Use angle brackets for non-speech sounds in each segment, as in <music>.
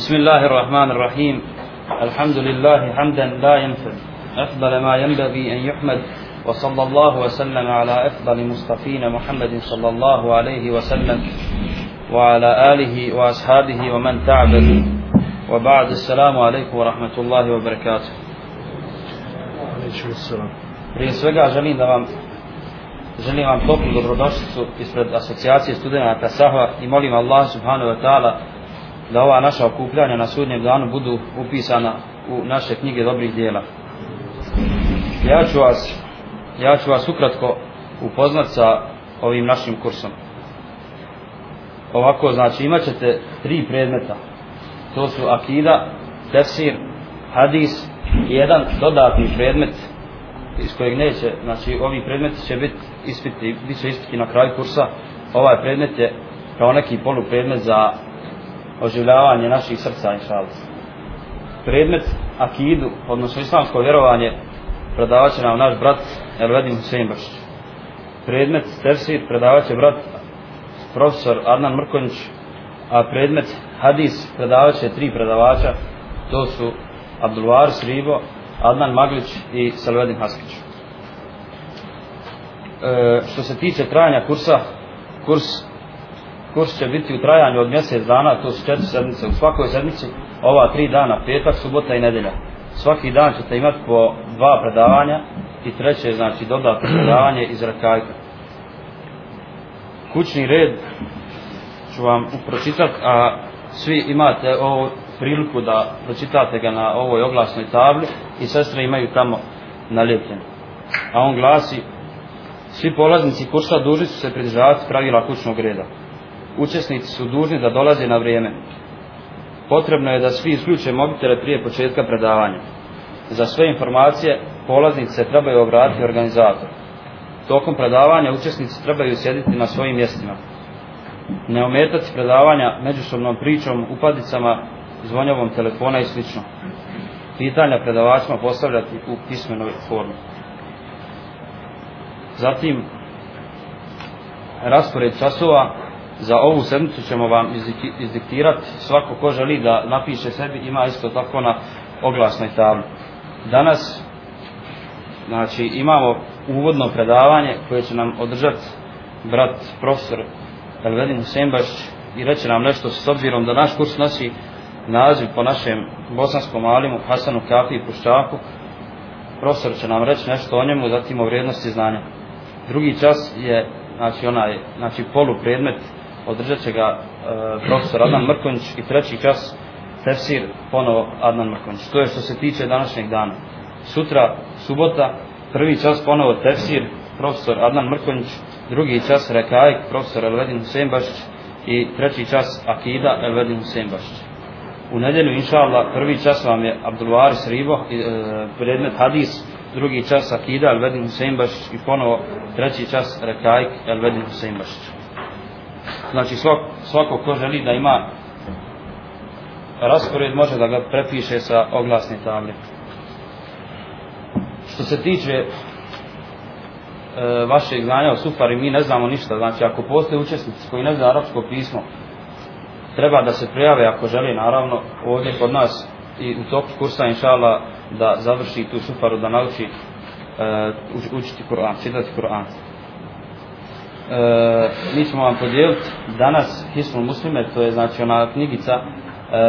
بسم الله الرحمن الرحيم الحمد لله حمدا لا ينفذ أفضل ما ينبغي أن يحمد وصلى الله وسلم على أفضل مصطفين محمد صلى الله عليه وسلم وعلى آله وأصحابه ومن تعبد وبعد السلام عليكم ورحمة الله وبركاته Prije svega želim da vam želim vam toplu dobrodošlicu ispred asocijacije studenta Sahva i molim Allah subhanahu wa ta'ala da ova naša okupljanja na sudnjem danu budu upisana u naše knjige dobrih dijela. Ja ću vas, ja ću vas ukratko upoznat sa ovim našim kursom. Ovako, znači, imat ćete tri predmeta. To su akida, tefsir, hadis i jedan dodatni predmet iz kojeg neće, znači, ovi predmeti će biti ispiti, bit će ispiti na kraju kursa. Ovaj predmet je kao neki polupredmet za oživljavanje naših srca inšalaz. Predmet akidu, odnosno islamsko vjerovanje, predavaće nam naš brat Elvedin Husein Bršić. Predmet tersir predavaće brat profesor Adnan Mrkonjić, a predmet hadis predavaće tri predavača, to su Abdulvar Sribo, Adnan Maglić i Selvedin Haskić. E, što se tiče trajanja kursa, kurs kurs će biti u trajanju od mjesec dana, to su četiri sedmice. U svakoj sedmici ova tri dana, petak, subota i nedelja. Svaki dan ćete imati po dva predavanja i treće, znači, dodatno predavanje iz rakajka. Kućni red ću vam pročitati, a svi imate ovo priliku da pročitate ga na ovoj oglasnoj tabli i sestre imaju tamo nalijepljen. A on glasi, svi polaznici kursa duži su se pridržavati pravila kućnog reda učesnici su dužni da dolaze na vrijeme. Potrebno je da svi isključe mobitele prije početka predavanja. Za sve informacije polaznice trebaju obratiti organizator. Tokom predavanja učesnici trebaju sjediti na svojim mjestima. Ne ometati predavanja međusobnom pričom, upadicama, zvonjavom telefona i sl. Pitanja predavačima postavljati u pismenoj formi. Zatim, raspored časova, za ovu sedmicu ćemo vam izdiktirati svako ko želi da napiše sebi ima isto tako na oglasnoj tabli danas znači imamo uvodno predavanje koje će nam održati brat profesor Elvedin Husembašić i reće nam nešto s obzirom da naš kurs nosi naziv po našem bosanskom alimu Hasanu Kapi i Puščaku profesor će nam reći nešto o njemu zatim o vrijednosti znanja drugi čas je znači onaj znači polupredmet predmet održat će ga e, profesor Adnan Mrkonjić i treći kas tefsir ponovo Adnan Mrkonjić. To je što se tiče današnjeg dana. Sutra, subota, prvi čas ponovo tefsir profesor Adnan Mrkonjić, drugi čas rekajk profesor Elvedin Husembašić i treći čas Akida Elvedin Husembašić. U nedjelju, inša Allah, prvi čas vam je Abdulvaris Ribo, e, predmet Hadis, drugi čas Akida Elvedin Husembašić i ponovo treći čas rekajk Elvedin Husembašić znači svak, svako ko želi da ima raspored može da ga prepiše sa oglasne table što se tiče e, vašeg znanja o sufari mi ne znamo ništa znači ako postoje učesnici koji ne zna arapsko pismo treba da se prijave ako želi naravno ovdje kod nas i u toku kursa inšala da završi tu sufaru da nauči e, učiti Kur'an, čitati Kur'an. E, mi ćemo vam podijeliti danas Hisnu muslime, to je znači ona knjigica e,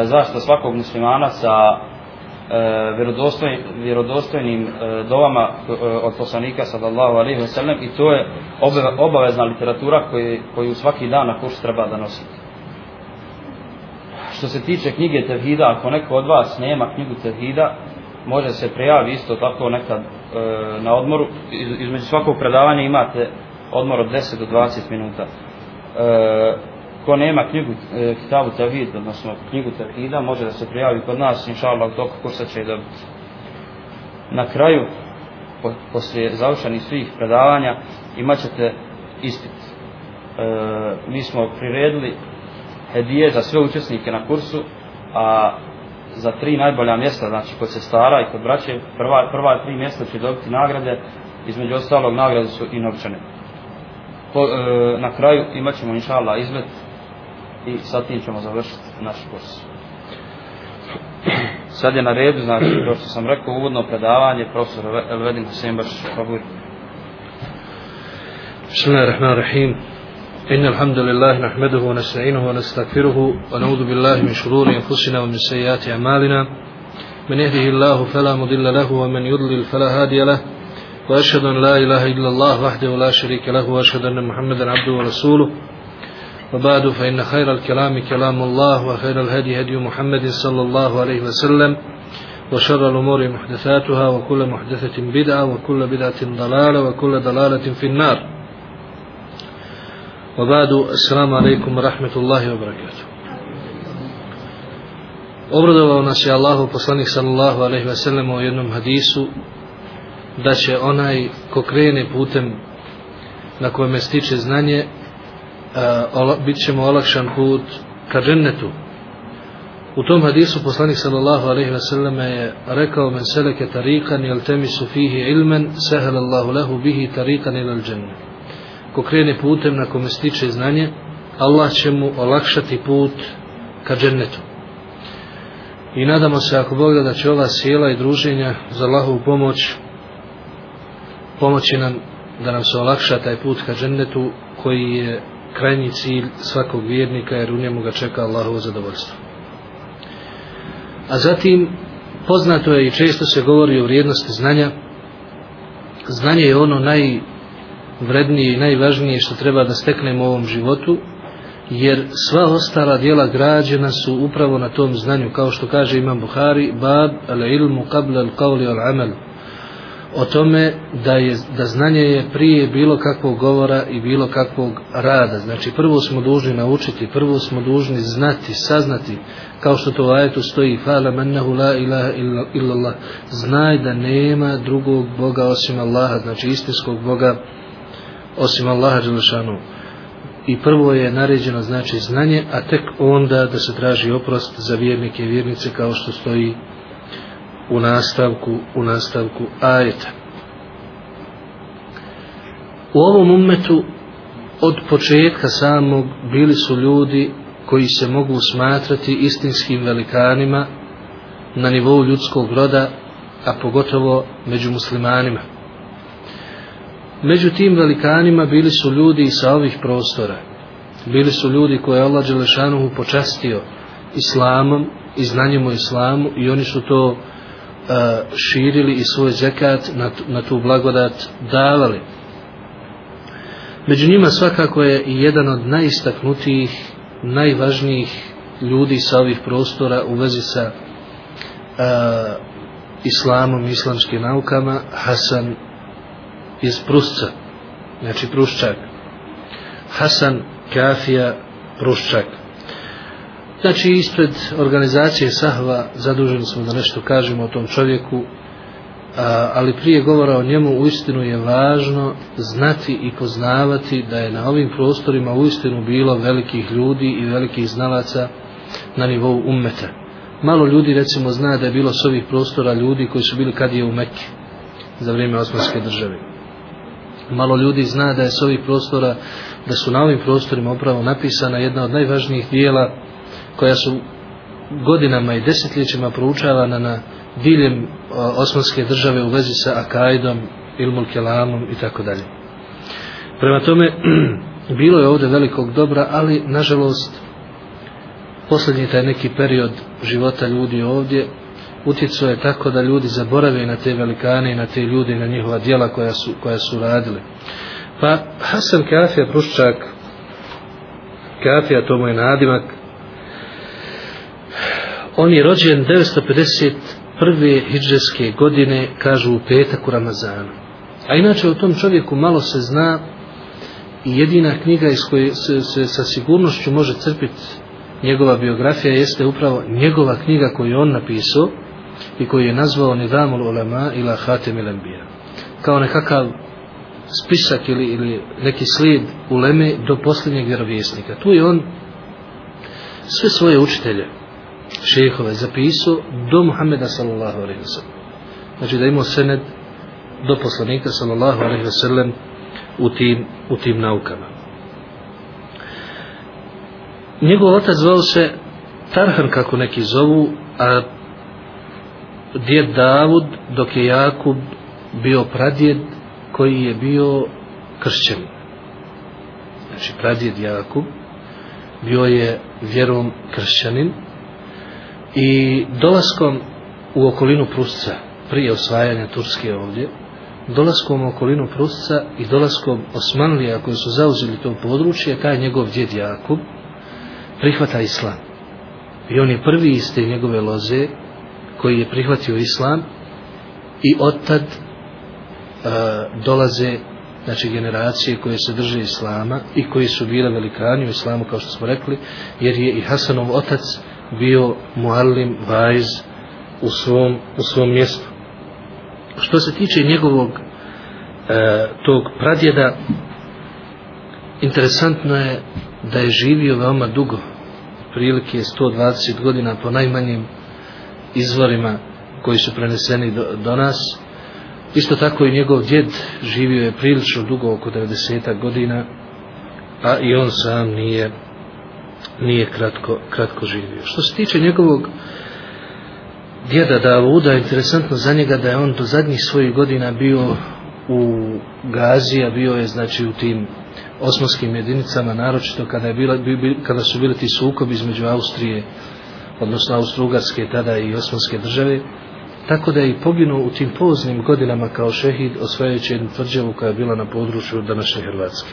zašto svakog muslimana sa e, vjerodostojnim, vjerodostojnim e, dovama e, od poslanika sallallahu alaihi wa sallam i to je obave, obavezna literatura koju, koju svaki dan na kurs treba da nosite. Što se tiče knjige Tevhida, ako neko od vas nema knjigu Tevhida, može se prijaviti isto tako nekad e, na odmoru. Iz, između svakog predavanja imate odmor od 10 do 20 minuta. E, ko nema knjigu e, Kitabu Tavid, odnosno knjigu Tavida, može da se prijavi kod nas, inša Allah, dok kursa će i dobiti. Na kraju, po, poslije završenih svih predavanja, imat ćete ispit. E, mi smo priredili hedije za sve učesnike na kursu, a za tri najbolja mjesta, znači kod se stara i kod braće, prva, prva tri mjesta će dobiti nagrade, između ostalog nagrade su i novčane po, e, na kraju imat ćemo inša Allah izved i sad tim ćemo završiti naš kurs. Sad je na redu, znači, kao što sam rekao, uvodno predavanje profesora Elvedin Kusembaš, kabur. Bismillahirrahmanirrahim. Inna alhamdulillahi nahmaduhu wa nasta'inuhu wa nastaghfiruhu wa na'udhu billahi min shururi anfusina wa min sayyiati a'malina. Man yahdihillahu fala mudilla lahu wa man yudlil fala hadiya lahu. وأشهد أن لا إله إلا الله وحده لا شريك له وأشهد أن محمد عبده ورسوله وبعد فإن خير الكلام كلام الله وخير الهدي هدي محمد صلى الله عليه وسلم وشر الأمور محدثاتها وكل محدثة بدعة وكل بدعة ضلالة وكل ضلالة في النار وبعد السلام عليكم ورحمة الله وبركاته Obradovao nas je Allahu poslanik sallallahu alejhi ve sellem u jednom hadisu da će onaj ko krene putem na kojem stiče znanje e, bit će mu olakšan put ka džennetu u tom hadisu poslanik sallallahu alaihi ve selleme je rekao men seleke tarikan jel temisu fihi ilmen sehel allahu lehu bihi tarikan ilal dženne ko krene putem na kome stiče znanje Allah će mu olakšati put ka džennetu i nadamo se ako Bog da će ova sjela i druženja za Allahovu pomoć pomoći nam da nam se olakša taj put ka džennetu koji je krajnji cilj svakog vjernika jer u njemu ga čeka Allahovo zadovoljstvo. A zatim poznato je i često se govori o vrijednosti znanja. Znanje je ono najvrednije i najvažnije što treba da steknemo u ovom životu jer sva ostala dijela građena su upravo na tom znanju kao što kaže Imam Buhari bab al ilmu qabla al qawli al amal o tome da je da znanje je prije bilo kakvog govora i bilo kakvog rada. Znači prvo smo dužni naučiti, prvo smo dužni znati, saznati kao što to u ajetu stoji fala mennahu la ilaha illallah znaj da nema drugog Boga osim Allaha, znači istinskog Boga osim Allaha Đelšanu. i prvo je naređeno znači znanje, a tek onda da se traži oprost za vjernike i vjernice kao što stoji u nastavku u nastavku ajeta u ovom umetu od početka samog bili su ljudi koji se mogu smatrati istinskim velikanima na nivou ljudskog roda a pogotovo među muslimanima među tim velikanima bili su ljudi sa ovih prostora bili su ljudi koje Allah Đelešanuhu počastio islamom i znanjem o islamu i oni su to učinili širili i svoj zekat na, na tu blagodat davali. Među njima svakako je i jedan od najistaknutijih, najvažnijih ljudi sa ovih prostora u vezi sa a, islamom i islamskim naukama, Hasan iz Prusca, znači Pruščak. Hasan Kafija Pruščak. Znači ispred organizacije Sahva zaduženi smo da nešto kažemo o tom čovjeku, ali prije govora o njemu uistinu je važno znati i poznavati da je na ovim prostorima uistinu bilo velikih ljudi i velikih znalaca na nivou ummeta. Malo ljudi recimo zna da je bilo s ovih prostora ljudi koji su bili kad je u Mekke za vrijeme Osmanske države. Malo ljudi zna da je s ovih prostora, da su na ovim prostorima upravo napisana jedna od najvažnijih dijela koja su godinama i desetljećima proučavana na diljem e, osmanske države u vezi sa Akajdom, Ilmul Kelamom i tako dalje. Prema tome, <clears throat> bilo je ovde velikog dobra, ali, nažalost, posljednji taj neki period života ljudi ovdje utjecao je tako da ljudi zaborave na te velikane i na te ljude i na njihova dijela koja su, koja su radili. Pa Hasan Kafija Pruščak, Kafija to mu je nadimak, on je rođen 951. hijđarske godine, kažu u petak u Ramazanu. A inače o tom čovjeku malo se zna i jedina knjiga iz koje se, se sa sigurnošću može crpiti njegova biografija jeste upravo njegova knjiga koju on napisao i koju je nazvao Nidamul Ulema ila Hatem il Ambija. Kao nekakav spisak ili, ili neki slijed Uleme do posljednjeg vjerovjesnika. Tu je on sve svoje učitelje šehove zapisao do Muhammeda sallallahu alaihi wa sallam. Znači da imao sened do poslanika sallallahu alaihi wa sallam u tim, u tim naukama. Njegov otac zvao se Tarhan kako neki zovu, a djed Davud dok je Jakub bio pradjed koji je bio kršćan. Znači pradjed Jakub bio je vjerom kršćanin, I dolaskom u okolinu Prusca, prije osvajanja Turske ovdje, dolaskom u okolinu Prusca i dolaskom Osmanlija koji su zauzeli to područje, taj njegov djed Jakub prihvata islam. I on je prvi iz te njegove loze koji je prihvatio islam i odtad e, dolaze znači generacije koje se drže islama i koji su bile velikani u islamu kao što smo rekli jer je i Hasanov otac bio muallim vajz u svom, u svom mjestu. Što se tiče njegovog e, tog pradjeda, interesantno je da je živio veoma dugo, prilike 120 godina po najmanjim izvorima koji su preneseni do, do nas. Isto tako i njegov djed živio je prilično dugo, oko 90 godina, a i on sam nije nije kratko, kratko živio. Što se tiče njegovog djeda Davuda, interesantno za njega da je on do zadnjih svojih godina bio u Gazi, a bio je znači u tim osmanskim jedinicama, naročito kada, je bila, kada su bili ti sukobi između Austrije, odnosno Austro-Ugarske tada i osmanske države, tako da je i poginuo u tim poznim godinama kao šehid osvajajući jednu tvrđavu koja je bila na području današnje Hrvatske.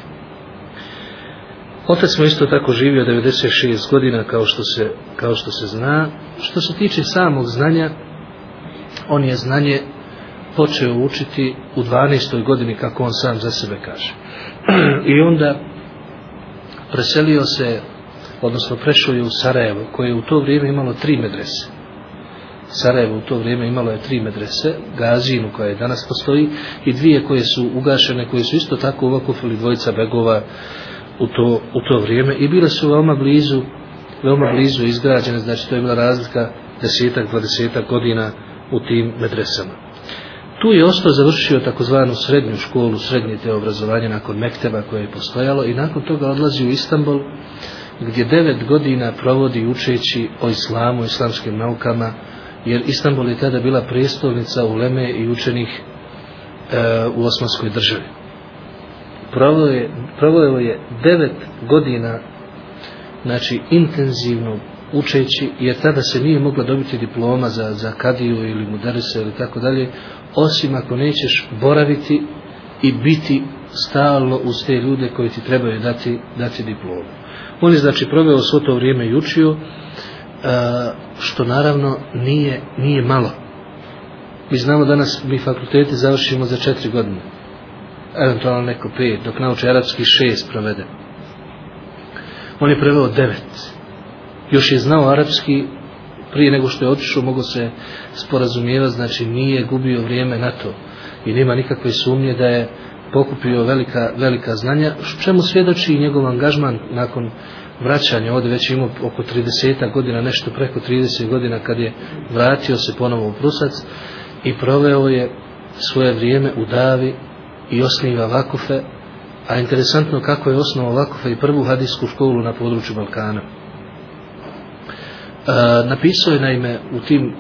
Otac mi isto tako živio 96 godina kao što se, kao što se zna. Što se tiče samog znanja, on je znanje počeo učiti u 12. godini kako on sam za sebe kaže. <clears throat> I onda preselio se, odnosno prešao je u Sarajevo koje je u to vrijeme imalo tri medrese. Sarajevo u to vrijeme imalo je tri medrese, Gazinu koja je danas postoji i dvije koje su ugašene, koje su isto tako uvakufili dvojica begova u to, u to vrijeme i bile su veoma blizu veoma blizu izgrađene znači to je bila razlika desetak, dvadesetak godina u tim medresama tu je osto završio takozvanu srednju školu srednje te obrazovanje nakon Mekteba koje je postojalo i nakon toga odlazi u Istanbul gdje devet godina provodi učeći o islamu, islamskim naukama jer Istanbul je tada bila prestolnica uleme i učenih e, u osmanskoj državi proveo je devet godina znači intenzivno učeći jer tada se nije mogla dobiti diploma za, za kadiju ili mudarisa ili tako dalje osim ako nećeš boraviti i biti stalno uz te ljude koji ti trebaju dati, dati diplomu. On je znači proveo svo to vrijeme i učio e, što naravno nije, nije malo. Mi znamo danas mi fakultete završimo za četiri godine eventualno neko pet, dok nauče arapski šest provede. On je preveo devet. Još je znao arapski prije nego što je otišao, mogo se sporazumijeva, znači nije gubio vrijeme na to i nema nikakve sumnje da je pokupio velika, velika znanja, čemu svjedoči i njegov angažman nakon vraćanja ovde već imao oko 30 godina, nešto preko 30 godina kad je vratio se ponovo u Prusac i proveo je svoje vrijeme u Davi, i osniva vakufe, a interesantno kako je osnova vakufe i prvu hadijsku školu na području Balkana. E, napisao je naime u tim,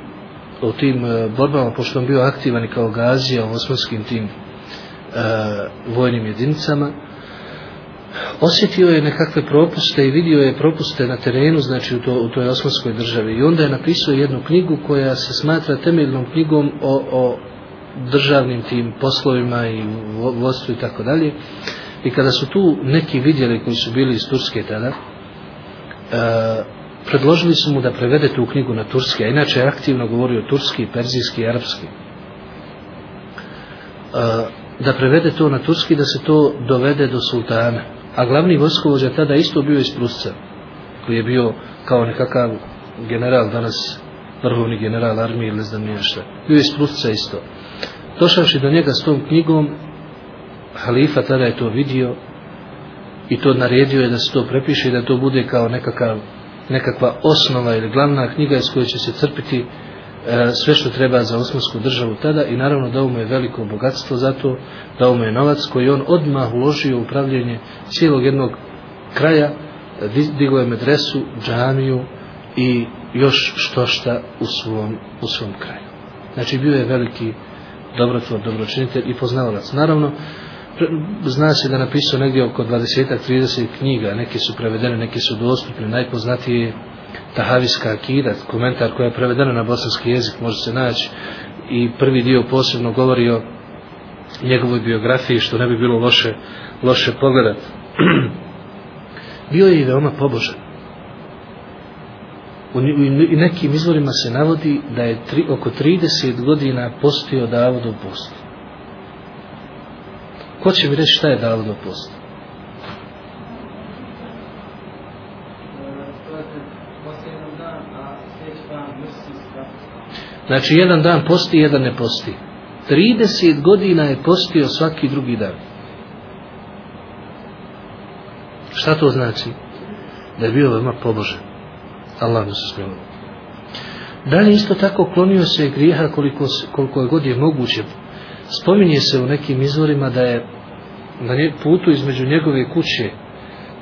u tim e, borbama, pošto on bio aktivan i kao gazija u osmanskim tim e, vojnim jedinicama, osjetio je nekakve propuste i vidio je propuste na terenu, znači u, to, u toj osmanskoj državi. I onda je napisao jednu knjigu koja se smatra temeljnom knjigom o, o državnim tim poslovima i vodstvu i tako dalje. I kada su tu neki vidjeli koji su bili iz Turske tada, e, predložili su mu da prevede tu knjigu na turski, a inače je aktivno govorio turski, perzijski i arapski. E, da prevede to na turski, da se to dovede do sultana. A glavni vojskovođa tada isto bio iz Prusca, koji je bio kao nekakav general danas, vrhovni general armije ili ne znam nije šta. Bio iz Prusca isto. E, došavši do njega s tom knjigom halifa tada je to vidio i to naredio je da se to prepiše i da to bude kao nekakav, nekakva osnova ili glavna knjiga iz koje će se crpiti e, sve što treba za osmansku državu tada i naravno dao mu je veliko bogatstvo za to, dao mu je novac koji on odmah uložio u upravljanje cijelog jednog kraja digo je medresu, džamiju i još što šta u svom, u svom kraju znači bio je veliki dobročno, dobročinitelj i poznavalac. Naravno, zna se da napisao negdje oko 20-30 knjiga, neke su prevedene, neke su dostupne, najpoznatije je Tahaviska akida, komentar koja je prevedena na bosanski jezik, može se naći i prvi dio posebno govori o njegovoj biografiji, što ne bi bilo loše, loše pogledat. <clears throat> Bio je i veoma pobožan u, u, u nekim izvorima se navodi da je tri, oko 30 godina postio Davudov post. Ko će mi reći šta je Davudov post? Znači, jedan dan posti, jedan ne posti. 30 godina je postio svaki drugi dan. Šta to znači? Da je bio veoma pobožen. Allah mu se smilio. Dalje isto tako klonio se grijeha koliko, koliko je god je moguće. Spominje se u nekim izvorima da je na putu između njegove kuće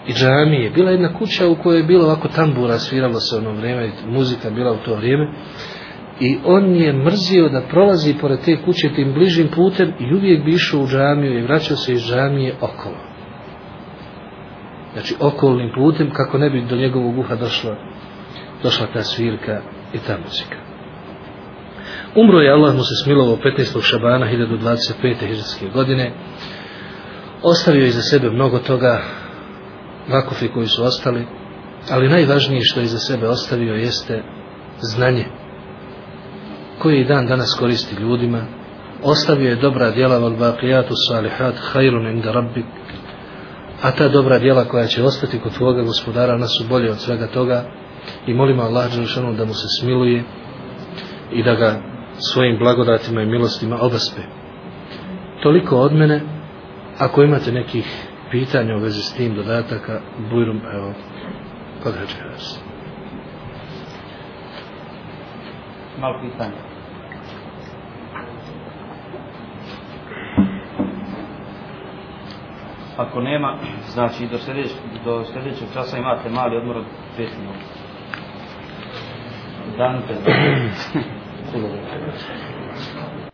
i džamije bila jedna kuća u kojoj je bilo ovako tambura sviralo se ono vrijeme, muzika bila u to vrijeme i on je mrzio da prolazi pored te kuće tim bližim putem i uvijek bi išao u džamiju i vraćao se iz džamije okolo znači okolnim putem kako ne bi do njegovog uha došla došla ta svirka i ta muzika. Umro je Allah mu se smilovao 15. šabana 1025. hiđarske godine. Ostavio je za sebe mnogo toga, vakufi koji su ostali, ali najvažnije što je za sebe ostavio jeste znanje koje i dan danas koristi ljudima. Ostavio je dobra djela od bakijatu salihat hajrun inda rabbi a ta dobra djela koja će ostati kod tvoga gospodara ona su bolje od svega toga i molimo Allah Đelešanu da mu se smiluje i da ga svojim blagodatima i milostima obaspe. Toliko od mene, ako imate nekih pitanja u vezi s tim dodataka, bujrum, evo, podređujem vas. Malo pitanje. Ako nema, znači do sljedećeg, do sljedećeg časa imate mali odmor od 5 minuta. دان کر <coughs>